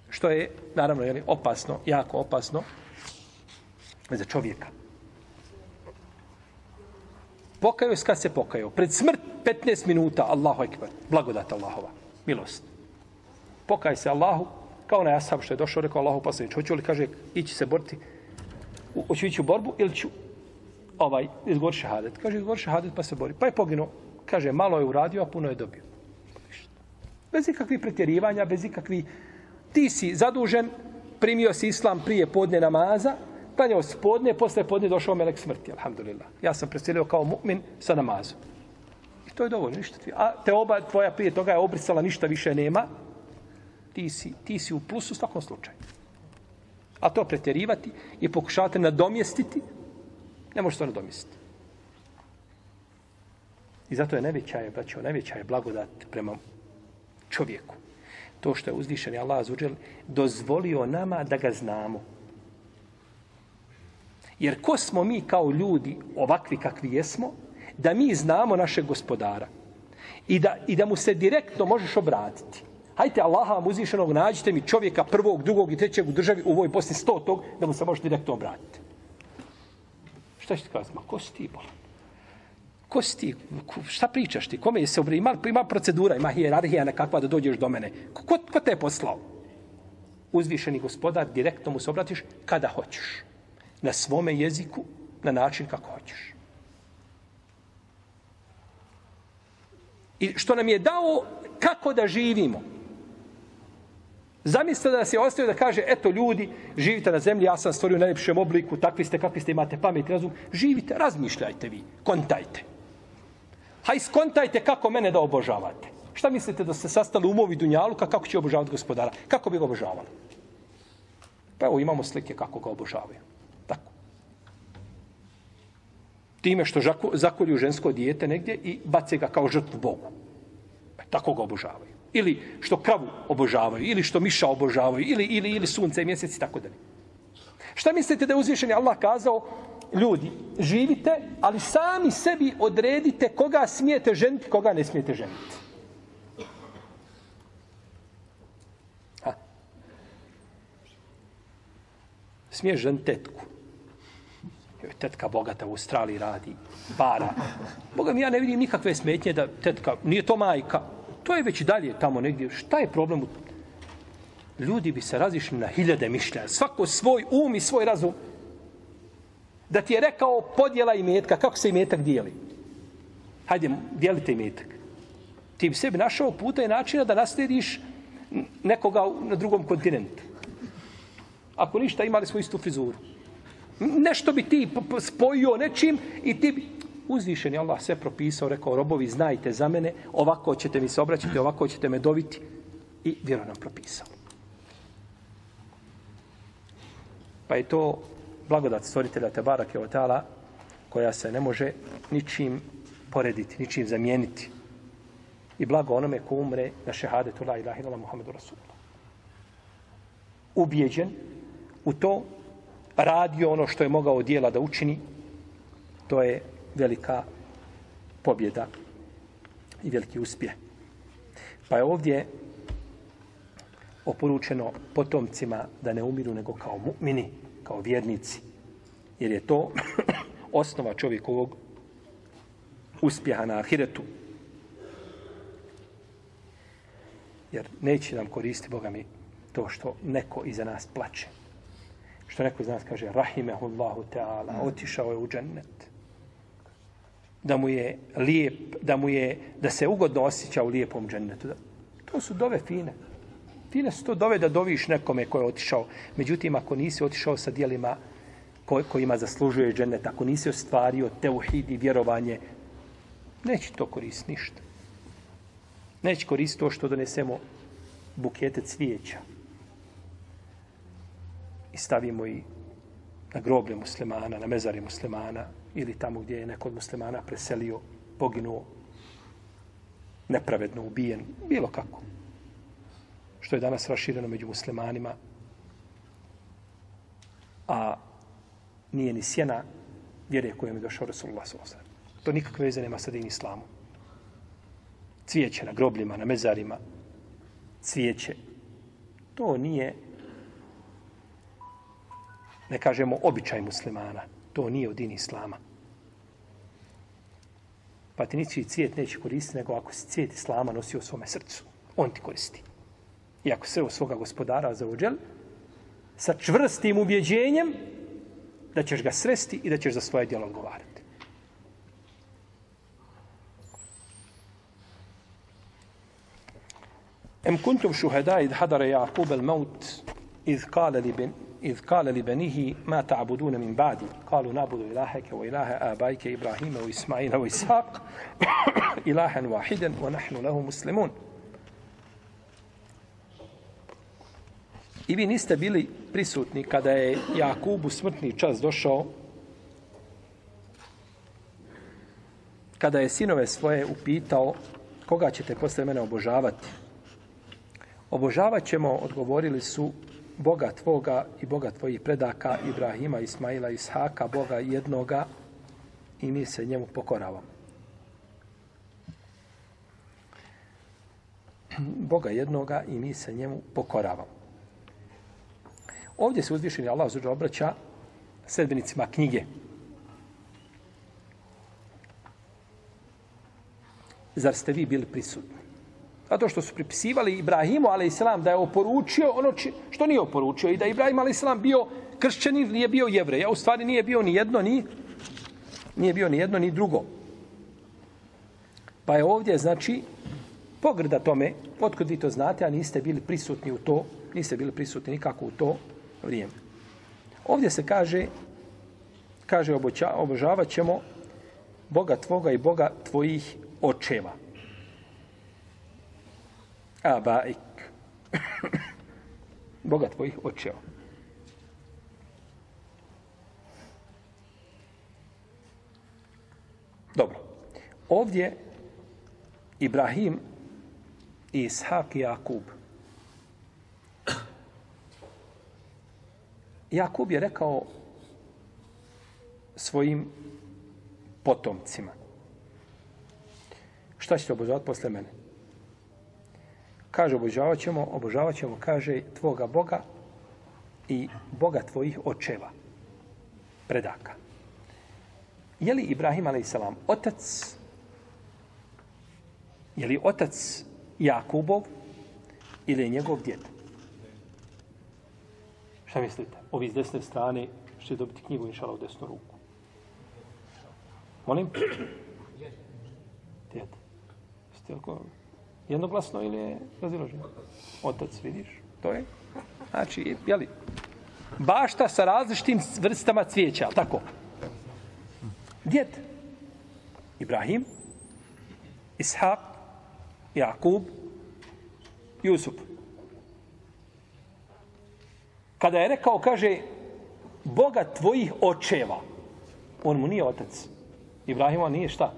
Što je, naravno, jeli, opasno, jako opasno za čovjeka. Pokajao se kad se pokajao. Pred smrt 15 minuta, Allahu ekber, blagodat Allahova, milost. Pokaj se Allahu, Kao onaj ashab što je došao, rekao Allahu poslanič, hoću li, kaže, ići se boriti, hoću ići u borbu ili ću ovaj, izgovor šehadet. Kaže, izgovor šehadet pa se bori. Pa je poginuo. Kaže, malo je uradio, a puno je dobio. Bez ikakvih pretjerivanja, bez ikakvih... Ti si zadužen, primio si islam prije podne namaza, klanjao se podne, posle podne došao melek smrti, alhamdulillah. Ja sam preselio kao mu'min sa namazom. I to je dovoljno, ništa ti. A te oba tvoja prije toga je obrisala, ništa više nema. Ti si, ti si u plusu u svakom slučaju. A to pretjerivati i pokušavati nadomjestiti, ne možeš to nadomjestiti. I zato je najveća je, braćo, najveća je blagodat prema čovjeku. To što je uzvišen Allah azuđel dozvolio nama da ga znamo. Jer ko smo mi kao ljudi ovakvi kakvi jesmo, da mi znamo našeg gospodara i da, i da mu se direktno možeš obratiti. Hajte Allaha vam uzvišenog, nađite mi čovjeka prvog, drugog i trećeg u državi u ovoj Bosni stotog, da mu se možeš direktno obratiti. Šta ćete kazati? Ma ko si ti, bolan? Ko si ti? Šta pričaš ti? Kome je se obratiti? Ima, ima procedura, ima hijerarhija nekakva da dođeš do mene. Ko, ko te je poslao? Uzvišeni gospodar, direktno mu se obratiš kada hoćeš. Na svome jeziku, na način kako hoćeš. I što nam je dao kako da živimo. Zamislite da se ostavio da kaže, eto ljudi, živite na zemlji, ja sam stvorio u najljepšem obliku, takvi ste, kakvi ste, imate pamet i razum. Živite, razmišljajte vi, kontajte. Haj, skontajte kako mene da obožavate. Šta mislite da ste sastali umovi Dunjaluka, kako će obožavati gospodara? Kako bi ga obožavali? Pa evo, imamo slike kako ga obožavaju. Tako. Time što zakolju žensko dijete negdje i bace ga kao žrtvu Bogu. E, tako ga obožavaju ili što kravu obožavaju, ili što miša obožavaju, ili, ili, ili sunce i mjesec i tako dalje. Šta mislite da je uzvišen Allah kazao? Ljudi, živite, ali sami sebi odredite koga smijete ženiti, koga ne smijete ženiti. Ha. Smiješ žen tetku. Tetka bogata u Australiji radi, para. Boga mi ja ne vidim nikakve smetnje da tetka, nije to majka, To je već dalje tamo negdje. Šta je problem? Ljudi bi se razišli na hiljade mišljaja. Svako svoj um i svoj razum. Da ti je rekao podjela imetka. Kako se imetak dijeli? Hajde, dijelite imetak. Ti bi sebi našao puta i načina da naslediš nekoga na drugom kontinentu. Ako ništa, imali smo istu frizuru. Nešto bi ti spojio nečim i ti bi uzvišen je Allah sve propisao, rekao, robovi, znajte za mene, ovako ćete mi se obraćati, ovako ćete me dobiti. I vjero nam propisao. Pa je to blagodat stvoritelja Tebara Keotala, koja se ne može ničim porediti, ničim zamijeniti. I blago onome ko umre na šehadetu la ilaha illallah Muhammedu Rasulullah. Ubijeđen u to, radio ono što je mogao dijela da učini, to je velika pobjeda i veliki uspjeh. Pa je ovdje oporučeno potomcima da ne umiru nego kao mu'mini, kao vjernici. Jer je to [clears throat] osnova čovjekovog uspjeha na ahiretu. Jer neće nam koristiti, Boga mi, to što neko iza nas plače. Što neko iz nas kaže, rahimehullahu ta'ala, otišao je u džennet da mu je lijep, da mu je, da se ugodno osjeća u lijepom džennetu. To su dove fine. Fine su to dove da doviš nekome ko je otišao. Međutim, ako nisi otišao sa dijelima ko, kojima zaslužuje džennet, ako nisi ostvario teuhid i vjerovanje, neće to koristiti ništa. Neće koristiti to što donesemo bukete cvijeća i stavimo i na groblje muslimana, na mezari muslimana, ili tamo gdje je neko od muslimana preselio, poginuo, nepravedno ubijen, bilo kako. Što je danas rašireno među muslimanima, a nije ni sjena vjere kojom je došao Rasulullah s.a.v. To nikakve veze nema sa din islamu. Cvijeće na grobljima, na mezarima, cvijeće. To nije, ne kažemo, običaj muslimana to nije od din islama. Pa ti nici cvijet neće koristiti, nego ako si cvijet islama nosio u svome srcu, on ti koristi. I ako se u svoga gospodara za uđel, sa čvrstim ubjeđenjem, da ćeš ga sresti i da ćeš za svoje djelo odgovarati. Em kuntum šuhada id hadara Jakub el maut iz kale li إذ قال لبنيه ما تعبدون من بعدي قالوا نعبد إلهك وإله آبائك إبراهيم وإسماعيل وإسحاق [coughs] إلها واحدا ونحن له مسلمون I vi niste bili prisutni kada je Jakubu smrtni čas došao, kada je sinove svoje upitao koga ćete posle mene obožavati. Obožavat ćemo, odgovorili su, Boga tvoga i Boga tvojih predaka Ibrahima, Ismaila, Ishaka, Boga jednoga i mi se njemu pokoravamo. [clears throat] Boga jednoga i mi se njemu pokoravamo. Ovdje se uzvišeni Allah zuđa obraća sedbenicima knjige. Zar ste vi bili prisutni? Zato što su pripisivali Ibrahimu, ali islam, da je oporučio ono či, što nije oporučio. I da Ibrahim, ali islam, bio kršćanin, nije bio jevrej. A u stvari nije bio ni jedno, ni, nije bio ni jedno, ni drugo. Pa je ovdje, znači, pogrda tome, otkud vi to znate, a niste bili prisutni u to, niste bili prisutni nikako u to vrijeme. Ovdje se kaže, kaže, obožavat ćemo Boga tvoga i Boga tvojih očeva abaik. [coughs] Boga tvojih očeva. Dobro. Ovdje Ibrahim i Ishak i Jakub. Jakub je rekao svojim potomcima. Šta ćete obožavati posle mene? Kaže obožavat ćemo, obožavat ćemo, kaže, tvoga Boga i Boga tvojih očeva, predaka. Je li Ibrahim a.s. otac, je li otac Jakubov ili je njegov djed? Šta mislite? Ovi s desne strane će dobiti knjigu inšala u desnu ruku. Molim? Djed. Ste li Jednoglasno ili je raziloženo? Otac, vidiš? To je. Znači, jeli, bašta sa različitim vrstama cvijeća, tako? Djed. Ibrahim, Ishak, Jakub, Jusuf. Kada je rekao, kaže, Boga tvojih očeva, on mu nije otac. Ibrahima nije šta?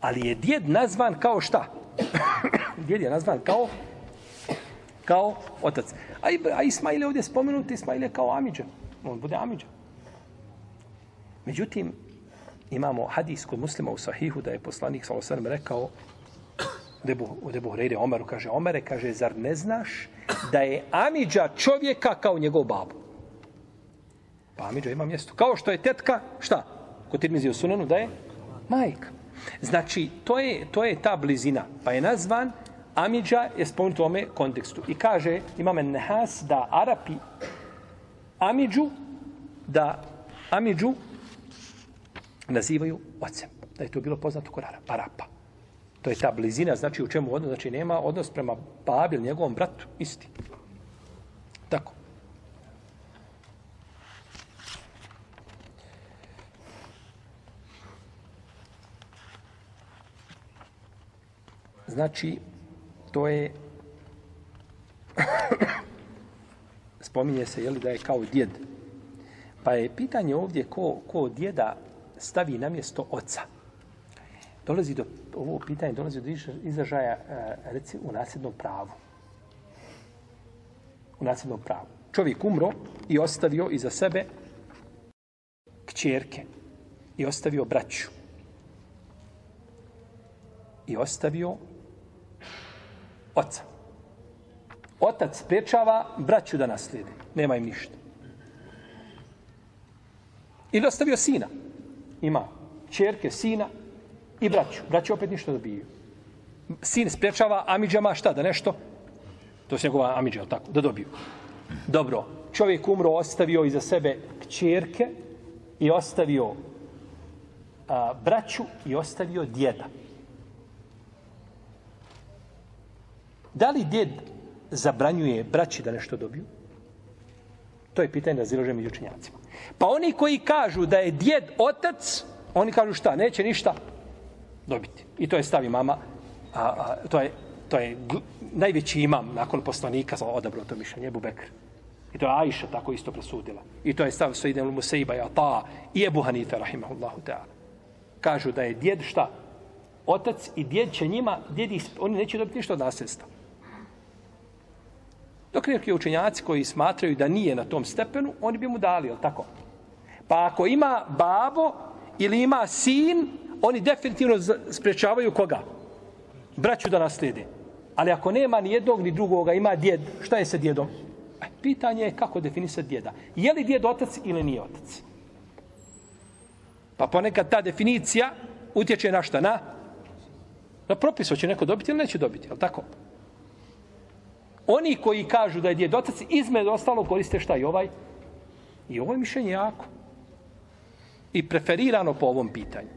Ali je djed nazvan kao šta? Djed je nazvan kao kao otac. A, a Ismail je ovdje spomenut, Ismail je kao Amidža. On bude Amidža. Međutim, imamo hadis kod muslima u Sahihu da je poslanik sa osvrame rekao u Debu Hrejde Omeru, kaže Omere, kaže, zar ne znaš da je Amidža čovjeka kao njegov babu? Pa Amidža ima mjesto. Kao što je tetka, šta? Kod Tirmizi u Sunanu, da je majka. Znači, to je, to je ta blizina. Pa je nazvan Amidža je spomenut u ovome kontekstu. I kaže, imame nehas da Arapi Amidžu, da Amidžu nazivaju ocem. Da je to bilo poznato kod Arapa. Arapa. To je ta blizina, znači u čemu odnos, znači nema odnos prema babi njegovom bratu, isti. Tako. Znači, to je [coughs] spominje se jeli, da je kao djed. Pa je pitanje ovdje ko, ko djeda stavi na mjesto oca. Dolazi do, ovo pitanje dolazi do izražaja e, reci, u nasljednom pravu. U nasljednom pravu. Čovjek umro i ostavio iza sebe kćerke i ostavio braću. I ostavio oca. Otac sprečava braću da naslijede. Nema im ništa. Ili ostavio sina. Ima čerke, sina i braću. Braću opet ništa dobiju. Sin sprečava Amidžama šta da nešto? To je njegova Amidža, tako? Da dobiju. Dobro. čovjek umro, ostavio iza sebe čerke i ostavio a, braću i ostavio djeda. Da li djed zabranjuje braći da nešto dobiju? To je pitanje razilože među učenjacima. Pa oni koji kažu da je djed otac, oni kažu šta, neće ništa dobiti. I to je stavi mama, a, a, to je, to je gl, najveći imam nakon poslanika za odabro to mišljenje, Ebu Bekr. I to je Aisha tako isto presudila. I to je stav Sejden Musaiba i Ata i Ebu Hanife, rahimahullahu ta'ala. Kažu da je djed šta? Otac i djed će njima, djedi, oni neće dobiti ništa od nasljedstva. Dok neki učenjaci koji smatraju da nije na tom stepenu, oni bi mu dali, jel tako? Pa ako ima babo ili ima sin, oni definitivno sprečavaju koga? Braću da naslijede. Ali ako nema ni jednog ni drugoga, ima djed, šta je sa djedom? E, pitanje je kako definisati djeda. Je li djed otac ili nije otac? Pa ponekad ta definicija utječe na šta? Na, na propis, hoće neko dobiti ili neće dobiti, je li tako? Oni koji kažu da je djed otac, izmed ostalo koriste šta i ovaj? I ovo je mišljenje jako. I preferirano po ovom pitanju.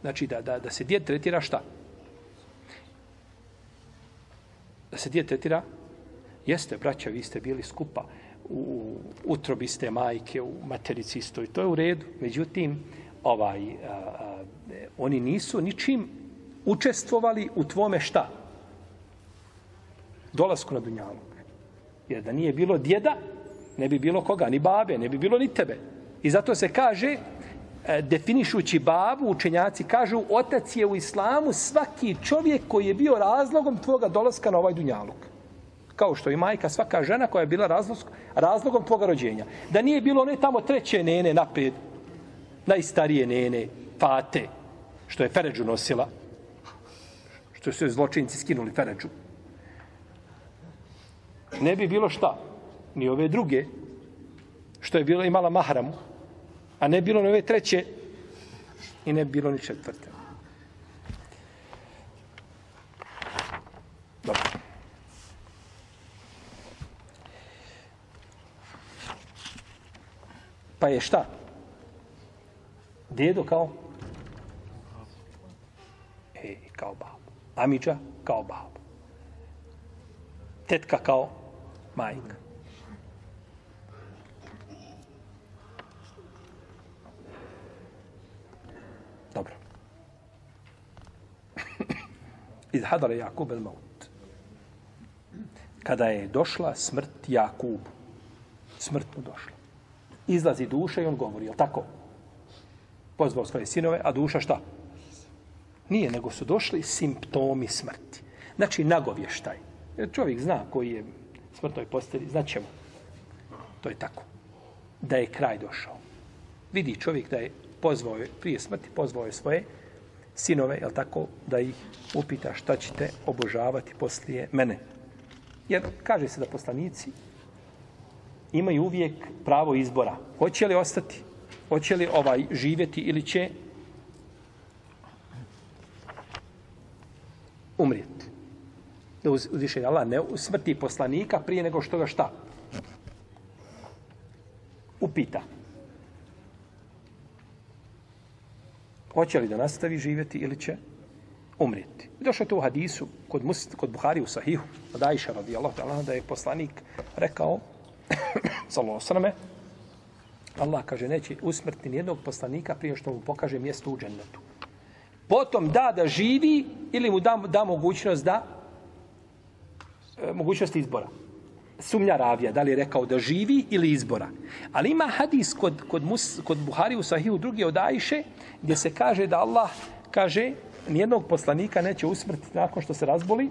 Znači da, da, da se djed tretira šta? Da se djed tretira? Jeste, braća, vi ste bili skupa. U utrobi ste majke, u materici isto. I to je u redu. Međutim, ovaj, a, a, oni nisu ničim učestvovali u tvome šta? Dolasku na Dunjalog. Jer da nije bilo djeda, ne bi bilo koga, ni babe, ne bi bilo ni tebe. I zato se kaže, e, definišući babu, učenjaci kažu, otac je u islamu svaki čovjek koji je bio razlogom tvoga dolaska na ovaj dunjaluk. Kao što i majka, svaka žena koja je bila razlog, razlogom tvoga rođenja. Da nije bilo ne tamo treće nene napred, najstarije nene, fate, što je Feređu nosila, što su zločinci skinuli Feređu. Ne bi bilo šta, ni ove druge, što je bilo imala mahramu, A ne bilo ni ove treće i ne bilo ni četvrte. Dobro. Pa je šta? Dedo kao? E, kao babo. Amiđa kao babo. Tetka kao majka. Dobro. [clears throat] Iz hadara Jakub el maut. Kada je došla smrt Jakubu, smrt mu došla. Izlazi duša i on govori, je tako? Pozvao svoje sinove, a duša šta? Nije, nego su došli simptomi smrti. Znači, nagovještaj. Jer čovjek zna koji je smrtnoj posteli, znaćemo. To je tako. Da je kraj došao. Vidi čovjek da je pozvao je, prije smrti, pozvao je svoje sinove, jel tako, da ih upita šta ćete obožavati poslije mene. Jer kaže se da poslanici imaju uvijek pravo izbora. Hoće li ostati? Hoće li ovaj živjeti ili će umrijeti? Da uzviše Allah ne smrti poslanika prije nego što ga šta? Upita. Hoće li da nastavi živjeti ili će umrijeti. I došlo to u hadisu kod, mus, kod Buhari u Sahihu od Aisha radijallahu ta'ala da je poslanik rekao [coughs] sallallahu sallame Allah kaže neće usmrti nijednog poslanika prije što mu pokaže mjesto u džennetu. Potom da da živi ili mu da, da mogućnost da E, mogućnosti izbora sumnja ravija, da li je rekao da živi ili izbora. Ali ima hadis kod, kod, mus, kod Buhari u Sahiju drugi od Ajše, gdje se kaže da Allah kaže nijednog poslanika neće usmrtiti nakon što se razboli,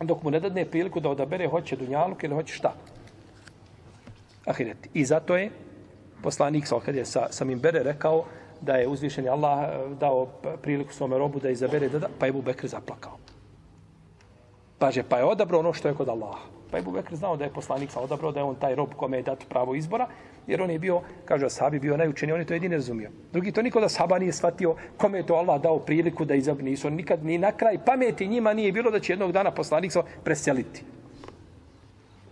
dok mu ne dadne priliku da odabere hoće dunjaluk ili hoće šta. Ahiret. I zato je poslanik, kad je sa, sa Mimbere rekao da je uzvišen Allah e, dao priliku svome robu da izabere, da, pa je Ebu Bekr zaplakao. Paže, pa je odabrao ono što je kod Allaha. Pa je Bubekr znao da je poslanik sa odabrao, da je on taj rob kome je dat pravo izbora, jer on je bio, kaže Asabi, bio najučeniji, on je to jedini razumio. Drugi to niko da Ashaba nije shvatio kome je to Allah dao priliku da izab nisu. Nikad ni na kraj pameti njima nije bilo da će jednog dana poslanik sa preseliti.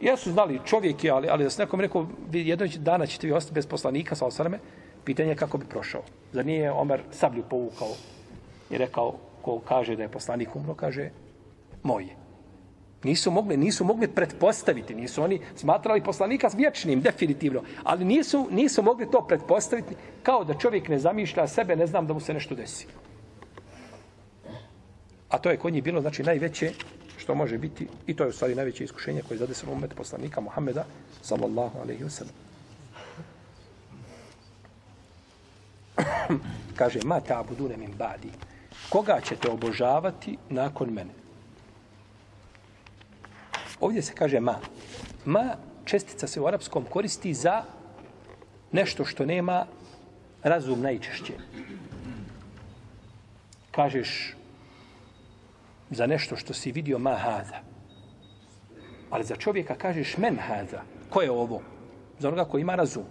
Jesu znali čovjek je, ali, ali da se nekom rekao, vi jednog dana ćete vi ostati bez poslanika, sa osaleme, pitanje je kako bi prošao. Zar nije Omer sablju povukao i rekao, ko kaže da je poslanik umro, kaže, moje. Nisu mogli, nisu mogli pretpostaviti, nisu oni smatrali poslanika vječnim, definitivno, ali nisu, nisu mogli to pretpostaviti kao da čovjek ne zamišlja sebe, ne znam da mu se nešto desi. A to je kod njih bilo, znači, najveće što može biti, i to je u stvari najveće iskušenje koje je zadesilo umet poslanika Muhammeda, sallallahu alaihi wa sallam. [clears throat] Kaže, ma ta budune min badi. Koga ćete obožavati nakon mene? Ovdje se kaže ma. Ma čestica se u arapskom koristi za nešto što nema razum najčešće. Kažeš za nešto što si vidio ma hada. Ali za čovjeka kažeš men hada. Ko je ovo? Za onoga koji ima razum.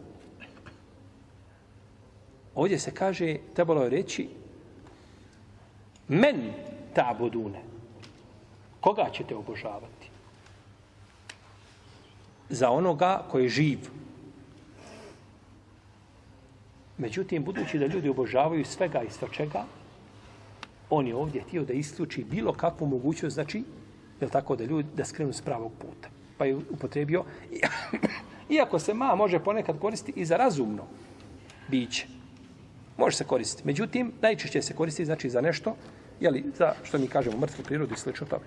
Ovdje se kaže, trebalo je reći men ta budune. Koga ćete obožavati? Za onoga koji je živ. Međutim, budući da ljudi obožavaju svega i svačega, on je ovdje htio da isključi bilo kakvu mogućnost, znači, je tako da ljudi da skrenu s pravog puta. Pa je upotrebio, [coughs] iako se ma može ponekad koristiti i za razumno biće. Može se koristiti. Međutim, najčešće se koristi znači za nešto, jeli, za što mi kažemo mrtvu prirodu i slično tome.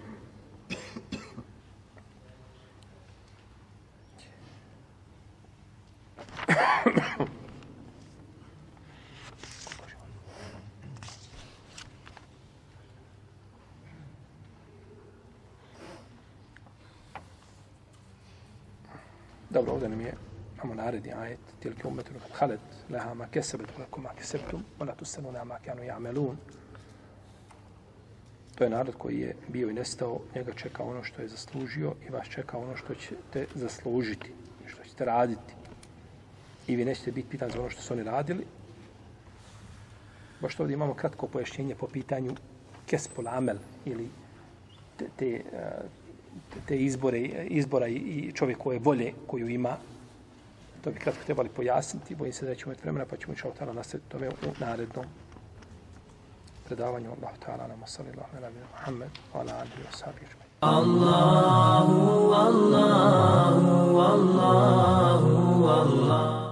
Dobro, ovdje nam je, imamo naredi ajet, tilke umetu, halet, leha ma kesebet, lekom ma kesebtum, ona tu se nuna. To je narod koji je bio i nestao, njega čeka ono što je zaslužio i vas čeka ono što ćete zaslužiti, što ćete raditi. I vi nećete biti pitan za ono što su oni radili. Baš ovdje imamo kratko pojašnjenje po pitanju kespol amel ili te, te, eh, te izbore, izbora i čovjek koje volje koju ima, to bi kratko trebali pojasniti, bojim se da ćemo imati vremena, pa ćemo inša Allah nastaviti tome u narednom predavanju. Allah ta'ala nam osali Allah, ne nabina Muhammed, ala alihi wa sahbihi. Allahu, Allahu, Allahu, Allahu.